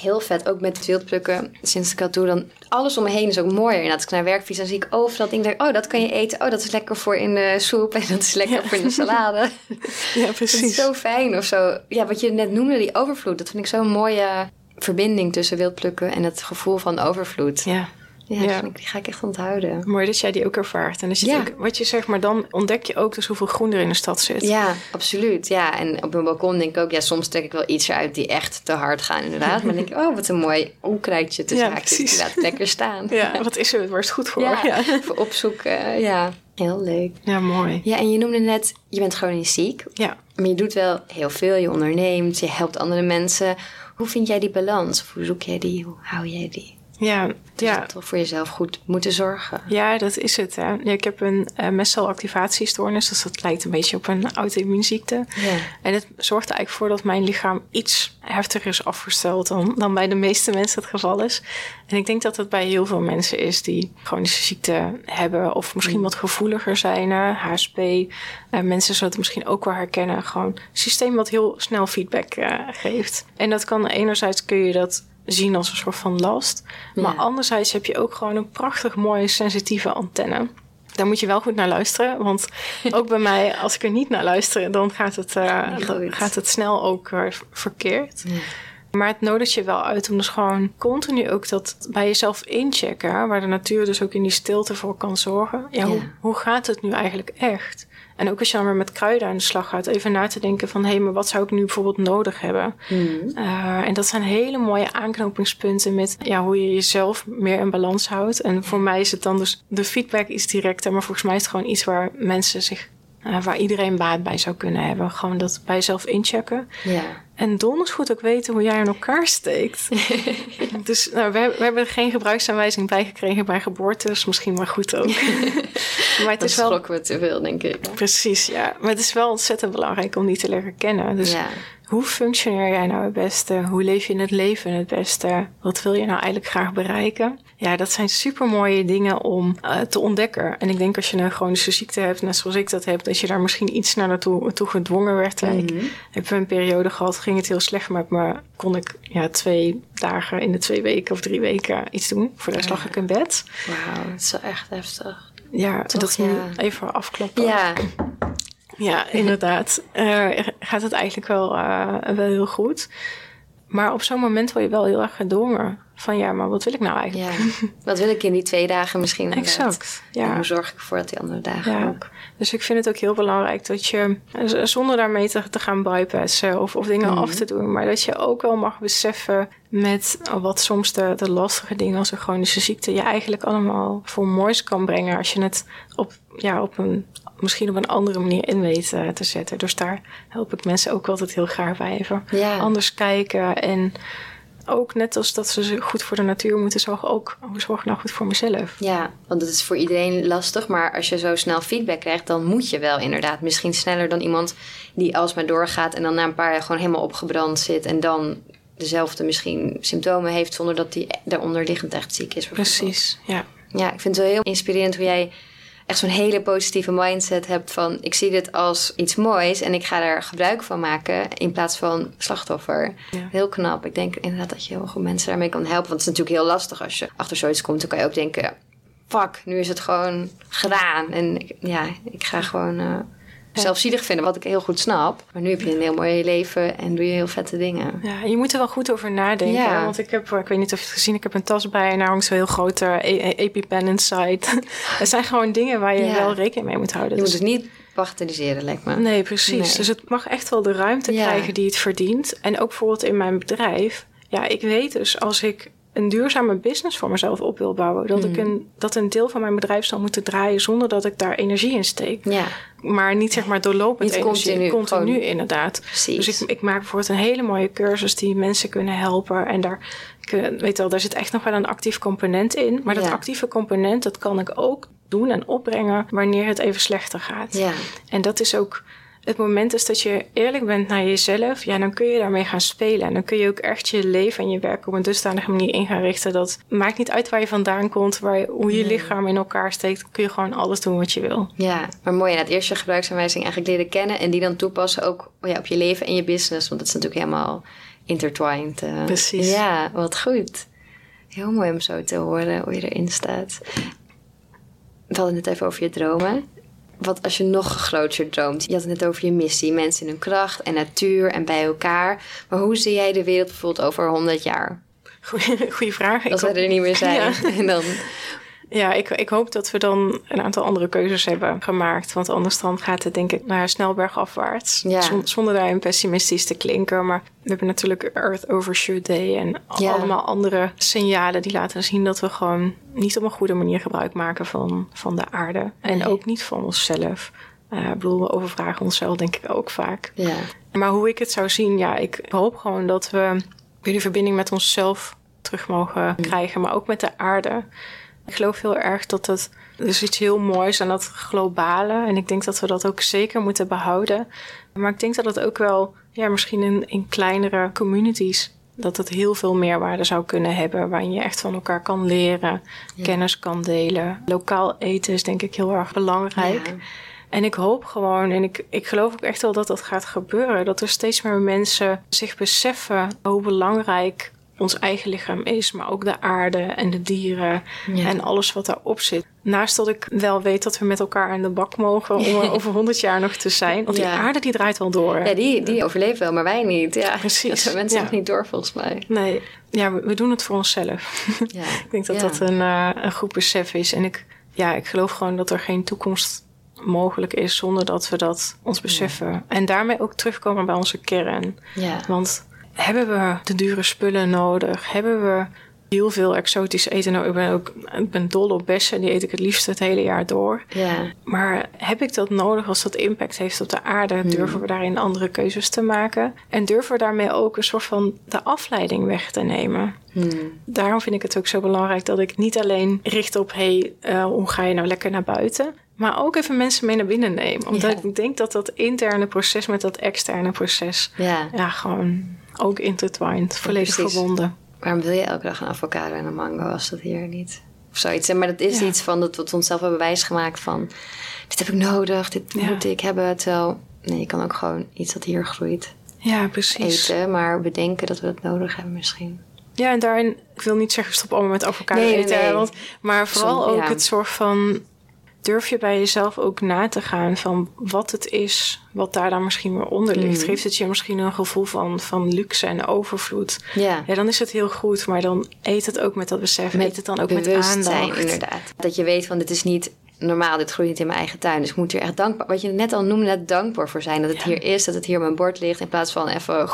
Speaker 2: Heel vet, ook met het wildplukken. Sinds ik dat doe, dan alles om me heen is ook mooier. En als ik naar werk fiets, dan zie ik overal dingen. denk Oh, dat kan je eten. Oh, dat is lekker voor in de soep. En dat is lekker
Speaker 1: Ja.
Speaker 2: voor in de salade.
Speaker 1: Ja,
Speaker 2: Dat is zo fijn of zo. Ja, wat je net noemde, die overvloed. Dat vind ik zo'n mooie verbinding tussen wildplukken en het gevoel van overvloed.
Speaker 1: Ja,
Speaker 2: Ja, die ga ik echt onthouden.
Speaker 1: mooi dat jij die ook ervaart. En dan zit
Speaker 2: Ja.
Speaker 1: ook, wat je zegt, maar dan ontdek je ook dus hoeveel groen er in de stad zit.
Speaker 2: Ja, absoluut. Ja, en op mijn balkon denk ik ook, ja, soms trek ik wel iets uit die echt te hard gaan, inderdaad. Maar dan denk ik, oh, wat een mooi onkruidje tussen
Speaker 1: Ja,
Speaker 2: laat ik lekker staan.
Speaker 1: Ja, wat is er? Waar is het goed voor?
Speaker 2: Ja, even opzoeken. Ja, Heel leuk.
Speaker 1: Ja, mooi.
Speaker 2: Ja, en je noemde net, je bent chronisch ziek.
Speaker 1: Ja.
Speaker 2: Maar je doet wel heel veel. Je onderneemt, je helpt andere mensen. Hoe vind jij die balans? Of hoe zoek jij die? Hoe hou jij die?
Speaker 1: Ja,
Speaker 2: Dus
Speaker 1: ja.
Speaker 2: toch voor jezelf goed moeten zorgen.
Speaker 1: Ja, dat is het. Hè. Ja, ik heb een uh, mestcelactivatiestoornis, dus dat lijkt een beetje op een auto-immuunziekte.
Speaker 2: Ja.
Speaker 1: En het zorgt er eigenlijk voor dat mijn lichaam iets heftiger is afgesteld dan, dan bij de meeste mensen het geval is. En ik denk dat het bij heel veel mensen is die chronische ziekte hebben of misschien wat gevoeliger zijn, uh, HSP. Uh, mensen zullen het misschien ook wel herkennen. Gewoon een systeem wat heel snel feedback uh, geeft. En dat kan enerzijds kun je dat zien als een soort van last. Maar anderzijds heb je ook gewoon een prachtig mooie sensitieve antenne. Daar moet je wel goed naar luisteren. Want ook bij mij, als ik er niet naar luister, dan gaat het, uh, gaat het snel ook uh, verkeerd.
Speaker 2: Ja.
Speaker 1: Maar het nodigt je wel uit om dus gewoon continu ook dat bij jezelf inchecken. Waar de natuur dus ook in die stilte voor kan zorgen. Ja,
Speaker 2: Ja.
Speaker 1: Hoe, hoe gaat het nu eigenlijk echt? En ook als je dan weer met kruiden aan de slag gaat, even na te denken van hé, hey, maar wat zou ik nu bijvoorbeeld nodig hebben?
Speaker 2: Mhm.
Speaker 1: Uh, en dat zijn hele mooie aanknopingspunten met ja, hoe je jezelf meer in balans houdt. En voor mij is het dan dus, de feedback is directer, maar volgens mij is het gewoon iets waar mensen zich, uh, waar iedereen baat bij zou kunnen hebben. Gewoon dat bij jezelf inchecken.
Speaker 2: Ja.
Speaker 1: En donders goed ook weten hoe jij in elkaar steekt. dus nou, we, we, hebben geen gebruiksaanwijzing bijgekregen bij geboorte, dus misschien maar goed ook.
Speaker 2: maar het is wel. schrokken we te veel, denk ik.
Speaker 1: Precies, ja. Maar het is wel ontzettend belangrijk om die te leren kennen. Dus
Speaker 2: ja.
Speaker 1: Hoe functioneer jij nou het beste? Hoe leef je in het leven het beste? Wat wil je nou eigenlijk graag bereiken? Ja, dat zijn super mooie dingen om uh, te ontdekken. En ik denk als je een chronische ziekte hebt, net zoals ik dat heb, dat je daar misschien iets naar naartoe toe gedwongen werd.
Speaker 2: Mhm.
Speaker 1: Mm-hmm. Ik heb een periode gehad, ging het heel slecht met me. Kon ik ja, twee dagen in de twee weken of drie weken iets doen. Voor de rest lag ik in bed.
Speaker 2: Wauw, dat is wel echt heftig.
Speaker 1: Ja,
Speaker 2: Toch,
Speaker 1: dat
Speaker 2: ja.
Speaker 1: nu even afkloppen.
Speaker 2: Ja,
Speaker 1: Ja, inderdaad. Uh, gaat het eigenlijk wel, uh, wel heel goed. Maar op zo'n moment word je wel heel erg gedwongen. Van ja, maar wat wil ik nou eigenlijk?
Speaker 2: ja. Wat wil ik in die twee dagen misschien? inderdaad?
Speaker 1: Exact, ja.
Speaker 2: En hoe zorg ik ervoor dat die andere dagen
Speaker 1: Ja.
Speaker 2: ook?
Speaker 1: Dus ik vind het ook heel belangrijk dat je, zonder daarmee te, te gaan bypassen of, of dingen
Speaker 2: Mhm.
Speaker 1: af te doen, maar dat je ook wel mag beseffen met wat soms de, de lastige dingen als een chronische ziekte je eigenlijk allemaal voor moois kan brengen als je het op, ja, op een, misschien op een andere manier in weet eh, te zetten. Dus daar help ik mensen ook altijd heel graag bij. Even
Speaker 2: Ja.
Speaker 1: anders kijken en ook net als dat ze goed voor de natuur moeten zorgen, ook hoe zorg ik nou goed voor mezelf.
Speaker 2: Ja, want het is voor iedereen lastig. Maar als je zo snel feedback krijgt, dan moet je wel inderdaad. Misschien sneller dan iemand die alsmaar doorgaat en dan na een paar jaar gewoon helemaal opgebrand zit. En dan dezelfde misschien symptomen heeft zonder dat die daaronderliggend echt ziek is.
Speaker 1: Precies, ja.
Speaker 2: Ja, ik vind het wel heel inspirerend hoe jij echt zo'n hele positieve mindset hebt van... ik zie dit als iets moois en ik ga daar gebruik van maken... in plaats van slachtoffer.
Speaker 1: Ja.
Speaker 2: Heel knap. Ik denk inderdaad dat je heel goed mensen daarmee kan helpen. Want het is natuurlijk heel lastig als je achter zoiets komt. Dan kan je ook denken, fuck, nu is het gewoon gedaan. En ik- ja, ik ga gewoon uh, zelfziedig vinden, wat ik heel goed snap. Maar nu heb je een heel mooi leven en doe je heel vette dingen.
Speaker 1: Ja, je moet er wel goed over nadenken.
Speaker 2: Ja.
Speaker 1: hè, Want ik heb, ik weet niet of je het gezien, ik heb een tas bij en daar hangt zo'n heel grote e- e- EpiPen inside. Het zijn gewoon dingen waar je
Speaker 2: Ja.
Speaker 1: wel rekening mee moet houden.
Speaker 2: Je moet
Speaker 1: Dus-
Speaker 2: het niet bagatelliseren, lijkt me.
Speaker 1: Nee, precies.
Speaker 2: Nee.
Speaker 1: Dus het mag echt wel de ruimte
Speaker 2: Ja.
Speaker 1: krijgen die het verdient. En ook bijvoorbeeld in mijn bedrijf. Ja, ik weet dus als ik een duurzame business voor mezelf op wil bouwen, dat, ik een, dat een deel van mijn bedrijf zal moeten draaien zonder dat ik daar energie in steek.
Speaker 2: Ja,
Speaker 1: Maar niet zeg maar doorlopend
Speaker 2: Niet
Speaker 1: energie.
Speaker 2: continu,
Speaker 1: Continu,
Speaker 2: gewoon-
Speaker 1: inderdaad.
Speaker 2: precies.
Speaker 1: Dus ik, ik maak bijvoorbeeld een hele mooie cursus die mensen kunnen helpen. En daar, ik eh, weet wel, daar zit echt nog wel een actief component in. Maar dat actieve component, dat kan ik ook doen en opbrengen wanneer het even slechter gaat.
Speaker 2: ja.
Speaker 1: En dat is ook het moment is dat je eerlijk bent naar jezelf. Ja, dan kun je daarmee gaan spelen. En dan kun je ook echt je leven en je werk op een dusdanige manier in gaan richten. Dat maakt niet uit waar je vandaan komt, waar je, hoe je
Speaker 2: Nee.
Speaker 1: lichaam in elkaar steekt. Kun je gewoon alles doen wat je wil.
Speaker 2: Ja, maar mooi. Het eerst je gebruiksaanwijzing eigenlijk leren kennen en die dan toepassen ook oh ja, op je leven en je business. Want dat is natuurlijk helemaal intertwined. eh.
Speaker 1: Precies.
Speaker 2: Ja, wat goed. Heel mooi om zo te horen hoe je erin staat. We hadden het even over je dromen. Wat als je nog groter droomt? Je had het net over je missie, mensen in hun kracht en natuur en bij elkaar. Maar hoe zie jij de wereld bijvoorbeeld over 100 jaar?
Speaker 1: Goeie, goeie vraag.
Speaker 2: Als wij er niet meer zijn.
Speaker 1: Ja.
Speaker 2: En dan,
Speaker 1: Ja, ik, ik hoop dat we dan een aantal andere keuzes hebben gemaakt. Want anders dan gaat het denk ik naar snelbergafwaarts.
Speaker 2: Ja.
Speaker 1: Zon- zonder daarin pessimistisch te klinken. Maar we hebben natuurlijk Earth Overshoot Day en
Speaker 2: Ja.
Speaker 1: allemaal andere signalen die laten zien dat we gewoon niet op een goede manier gebruik maken van, van de aarde. En
Speaker 2: Nee.
Speaker 1: ook niet van onszelf. Eh, ik bedoel, we overvragen onszelf denk ik ook vaak.
Speaker 2: Ja.
Speaker 1: Maar hoe ik het zou zien, ja, ik hoop gewoon dat we weer die verbinding met onszelf terug mogen krijgen, maar ook met de aarde. Ik geloof heel erg dat het, is iets heel moois aan dat globale. En ik denk dat we dat ook zeker moeten behouden. Maar ik denk dat het ook wel, ja, misschien in, in kleinere communities, dat het heel veel meerwaarde zou kunnen hebben. Waarin je echt van elkaar kan leren, kennis kan delen. Lokaal eten is denk ik heel erg belangrijk.
Speaker 2: Ja.
Speaker 1: En ik hoop gewoon, en ik, ik geloof ook echt wel dat dat gaat gebeuren, dat er steeds meer mensen zich beseffen hoe belangrijk ons eigen lichaam is, maar ook de aarde en de dieren
Speaker 2: Ja.
Speaker 1: en alles wat daarop zit. Naast dat ik wel weet dat we met elkaar aan de bak mogen om er over honderd jaar nog te zijn. Want die
Speaker 2: Ja.
Speaker 1: aarde die draait wel door.
Speaker 2: Ja, die, die overleeft wel, maar wij niet. Ja,
Speaker 1: Precies,
Speaker 2: Dat mensen nog niet door, volgens mij.
Speaker 1: Nee, ja, we, we doen het voor onszelf.
Speaker 2: Ja.
Speaker 1: ik denk dat dat een, eh, een goed besef is. En ik, ja, ik geloof gewoon dat er geen toekomst mogelijk is zonder dat we dat ons beseffen. En daarmee ook terugkomen bij onze kern.
Speaker 2: Ja.
Speaker 1: Want hebben we de dure spullen nodig? Hebben we heel veel exotisch eten nodig? Ik ben, ook, ik ben dol op bessen, die eet ik het liefst het hele jaar door.
Speaker 2: Ja.
Speaker 1: Maar heb ik dat nodig als dat impact heeft op de aarde? Durven we daarin andere keuzes te maken? En durven we daarmee ook een soort van de afleiding weg te nemen?
Speaker 2: Hmm.
Speaker 1: Daarom vind ik het ook zo belangrijk dat ik niet alleen richt op... hey, eh, hoe ga je nou lekker naar buiten? Maar ook even mensen mee naar binnen neem. Omdat
Speaker 2: Ja.
Speaker 1: ik denk dat dat interne proces met dat externe proces...
Speaker 2: Ja.
Speaker 1: ja, gewoon ook intertwined, volledig verbonden.
Speaker 2: Waarom wil je elke dag een avocado en een mango als dat hier niet? Of zoiets. Maar dat is
Speaker 1: Ja.
Speaker 2: iets van dat we het onszelf hebben wijsgemaakt van... dit heb ik nodig, dit
Speaker 1: Ja.
Speaker 2: moet ik hebben. Terwijl, nee, je kan ook gewoon iets dat hier groeit
Speaker 1: Ja, precies.
Speaker 2: eten. Maar bedenken dat we dat nodig hebben misschien.
Speaker 1: Ja, en daarin, ik wil niet zeggen stop allemaal met avocado
Speaker 2: Nee, nee,
Speaker 1: eten.
Speaker 2: nee.
Speaker 1: Want, maar vooral
Speaker 2: Som-
Speaker 1: ook
Speaker 2: ja.
Speaker 1: het soort van... Durf je bij jezelf ook na te gaan van wat het is, wat daar dan misschien weer onder ligt.
Speaker 2: Mhm.
Speaker 1: Geeft het je misschien een gevoel van, van luxe en overvloed?
Speaker 2: Ja.
Speaker 1: Ja, dan is het heel goed, maar dan eet het ook met dat besef. eet het dan ook met aandacht.
Speaker 2: inderdaad. Dat je weet van dit is niet normaal, dit groeit niet in mijn eigen tuin. Dus ik moet hier echt dankbaar, wat je net al noemde, net dankbaar voor zijn. Dat het
Speaker 1: Ja.
Speaker 2: hier is, dat het hier op mijn bord ligt. In plaats van even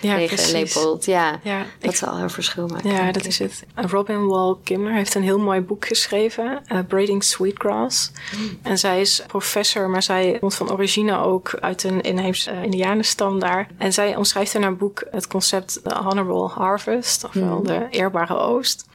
Speaker 1: Ja,
Speaker 2: leeggelepeld. Ja,
Speaker 1: Ja,
Speaker 2: dat
Speaker 1: ik-
Speaker 2: zal heel verschil maken.
Speaker 1: Ja, dat is het. Robin Wall Kimmerer heeft een heel mooi boek geschreven, eh, Braiding Sweetgrass. En zij is professor, maar zij komt van origine ook uit een inheemse uh, indianenstam daar. En zij omschrijft in haar boek het concept The Honorable Harvest, ofwel de eerbare oost.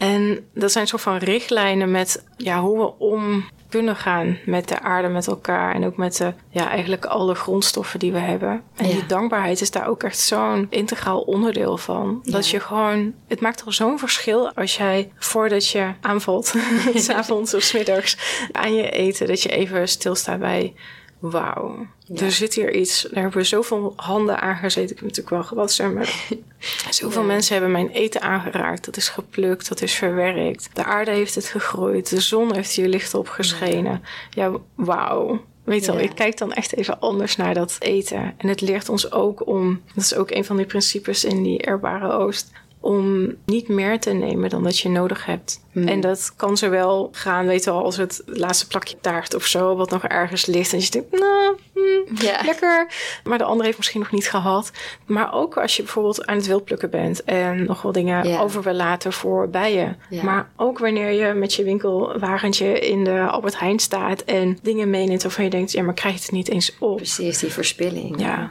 Speaker 1: En dat zijn soort van richtlijnen met ja, hoe we om kunnen gaan met de aarde, met elkaar en ook met de, ja, eigenlijk alle grondstoffen die we hebben. En
Speaker 2: Ja.
Speaker 1: die dankbaarheid is daar ook echt zo'n integraal onderdeel van. Dat je gewoon, het maakt al zo'n verschil als jij voordat je aanvalt, s'avonds of 's middags, aan je eten, dat je even stilstaat bij. Wauw,
Speaker 2: Ja.
Speaker 1: er zit hier iets. Daar hebben we zoveel handen aan gezeten. Ik heb natuurlijk wel gewassen, maar zoveel
Speaker 2: Ja.
Speaker 1: mensen hebben mijn eten aangeraakt. Dat is geplukt, dat is verwerkt. De aarde heeft het gegroeid. De zon heeft hier licht op geschenen. Ja, wauw. Weet je wel, ik kijk dan echt even anders naar dat eten. En het leert ons ook om, dat is ook een van die principes in die erbare oost, om niet meer te nemen dan dat je nodig hebt.
Speaker 2: Hmm.
Speaker 1: En dat kan zowel gaan, weet je wel, als het laatste plakje taart of zo, wat nog ergens ligt. En je denkt, nou, hmm, lekker. Maar de ander heeft misschien nog niet gehad. Maar ook als je bijvoorbeeld aan het wildplukken bent en nog wel dingen over wil laten voor bijen. Maar ook wanneer je met je winkelwagentje in de Albert Heijn staat en dingen meeneemt waarvan je denkt, ja, maar krijg je het niet eens op.
Speaker 2: Precies, die verspilling.
Speaker 1: Ja,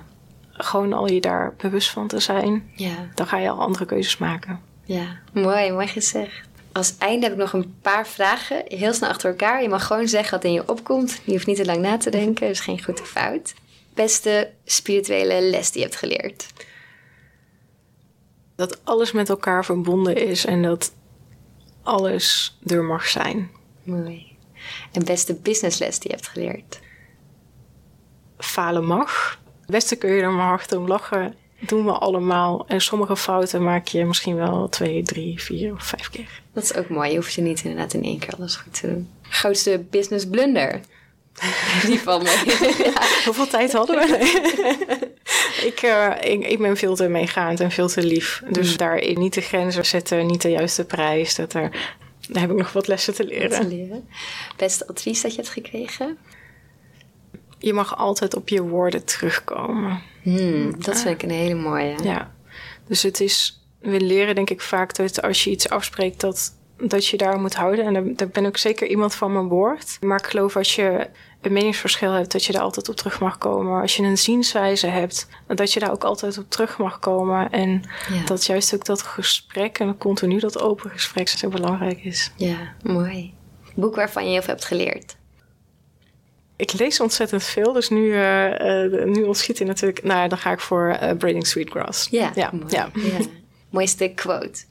Speaker 1: gewoon al je daar bewust van te zijn,
Speaker 2: Ja.
Speaker 1: dan ga je al andere keuzes maken.
Speaker 2: Ja, mooi, mooi gezegd. Als einde heb ik nog een paar vragen, heel snel achter elkaar. Je mag gewoon zeggen wat in je opkomt. Je hoeft niet te lang na te denken, dus geen goed of fout. Beste spirituele les die je hebt geleerd?
Speaker 1: Dat alles met elkaar verbonden is en dat alles er mag zijn.
Speaker 2: Mooi. En beste businessles die je hebt geleerd?
Speaker 1: Falen mag. Beste kun je er maar hard om lachen. Doen we allemaal. En sommige fouten maak je misschien wel twee, drie, vier of vijf keer.
Speaker 2: Dat is ook mooi. Je hoeft je niet inderdaad in één keer alles goed te doen. Grootste business blunder? Die van me.
Speaker 1: Hoeveel tijd hadden we? ik, eh, ik, ik ben veel te meegaand en veel te lief. Dus daarin niet de grenzen zetten, niet de juiste prijs. Dat er daar heb ik nog wat lessen te leren.
Speaker 2: Te leren. Beste advies dat je hebt gekregen?
Speaker 1: Je mag altijd op je woorden terugkomen.
Speaker 2: Hmm, dat vind ik een hele mooie.
Speaker 1: Ja, dus het is, we leren denk ik vaak dat als je iets afspreekt, dat, dat je daar moet houden. En daar, daar ben ik zeker iemand van mijn woord. Maar ik geloof als je een meningsverschil hebt, dat je daar altijd op terug mag komen. Als je een zienswijze hebt, dat je daar ook altijd op terug mag komen. En dat juist ook dat gesprek en continu dat open gesprek zo belangrijk is.
Speaker 2: Ja, mooi. Boek waarvan je heel veel hebt geleerd.
Speaker 1: Ik lees ontzettend veel, dus nu, uh, nu ontschiet hij natuurlijk. Nou, dan ga ik voor uh, Braiding Sweetgrass.
Speaker 2: Ja, ja, mooi. ja. ja. Mooiste quote.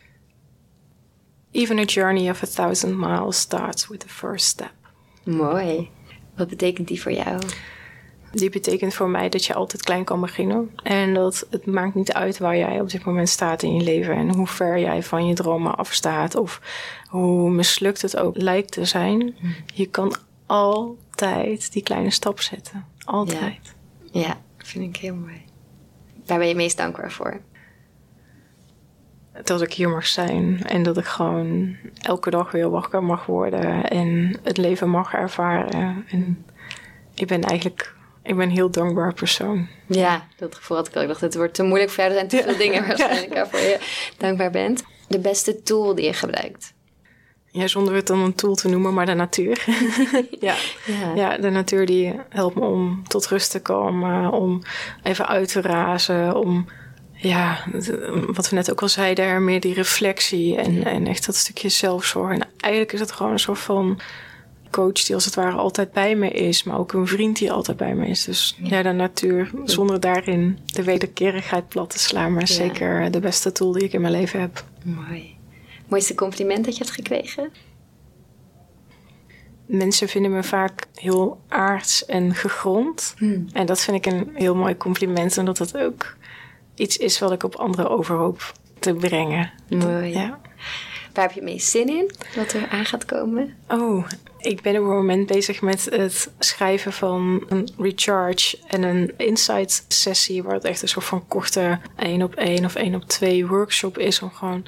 Speaker 1: Even a journey of a thousand miles starts with the first step.
Speaker 2: Mooi. Wat betekent die voor jou?
Speaker 1: Die betekent voor mij dat je altijd klein kan beginnen. En dat het maakt niet uit waar jij op dit moment staat in je leven. En hoe ver jij van je dromen afstaat. Of hoe mislukt het ook lijkt te zijn. Mm. Je kan altijd die kleine stap zetten. Altijd.
Speaker 2: Ja, ja vind ik heel mooi. Waar ben je meest dankbaar voor?
Speaker 1: Dat ik hier mag zijn en dat ik gewoon elke dag weer wakker mag worden en het leven mag ervaren. En ik ben eigenlijk ik ben een heel dankbaar persoon.
Speaker 2: Ja, dat gevoel had ik ook. Ik dacht, het wordt te moeilijk voor jou. Er zijn te veel dingen waarschijnlijk waarvoor je dankbaar bent. De beste tool die je gebruikt?
Speaker 1: Ja, zonder het dan een tool te noemen, maar de natuur. ja. ja. Ja. de natuur die helpt me om tot rust te komen, om even uit te razen, om ja, wat we net ook al zeiden, meer die reflectie en, en echt dat stukje zelfzorg. En eigenlijk is het gewoon een soort van coach die als het ware altijd bij me is, maar ook een vriend die altijd bij me is. Dus ja, de natuur, zonder daarin de wederkerigheid plat te slaan, maar zeker de beste tool die ik in mijn leven heb.
Speaker 2: Mooi. Mooiste compliment dat je hebt gekregen?
Speaker 1: Mensen vinden me vaak heel aards en gegrond. Hmm. En dat vind ik een heel mooi compliment, omdat dat ook iets is wat ik op anderen over hoop te brengen.
Speaker 2: Mooi. Ja. Waar heb je meest zin in? Wat er aan gaat komen?
Speaker 1: Oh, ik ben op het moment bezig met het schrijven van een recharge en een insight sessie. Waar het echt een soort van korte één op één of één op twee workshop is. Om gewoon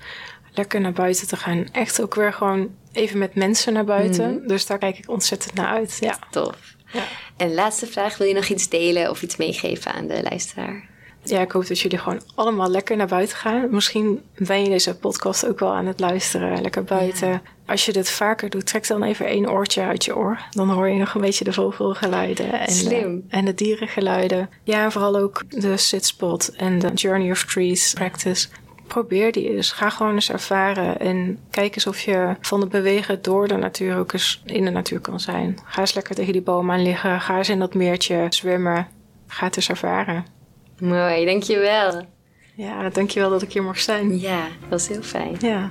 Speaker 1: lekker naar buiten te gaan. Echt ook weer gewoon even met mensen naar buiten. Mhm. Dus daar kijk ik ontzettend naar uit. Ja.
Speaker 2: Tof. Ja. En laatste vraag, wil je nog iets delen of iets meegeven aan de luisteraar?
Speaker 1: Ja, ik hoop dat jullie gewoon allemaal lekker naar buiten gaan. Misschien ben je deze podcast ook wel aan het luisteren, lekker buiten. Als je dit vaker doet, trek dan even één oortje uit je oor. Dan hoor je nog een beetje de vogelgeluiden en,
Speaker 2: Slim.
Speaker 1: en de dierengeluiden. Ja, vooral ook de sitspot en de Journey of Trees practice. Probeer die eens. Ga gewoon eens ervaren en kijk eens of je van het bewegen door de natuur ook eens in de natuur kan zijn. Ga eens lekker tegen die boom aan liggen. Ga eens in dat meertje zwemmen. Ga het eens ervaren.
Speaker 2: Mooi, dankjewel.
Speaker 1: Ja, dankjewel dat ik hier mocht zijn.
Speaker 2: Ja, dat was heel fijn.
Speaker 1: Ja.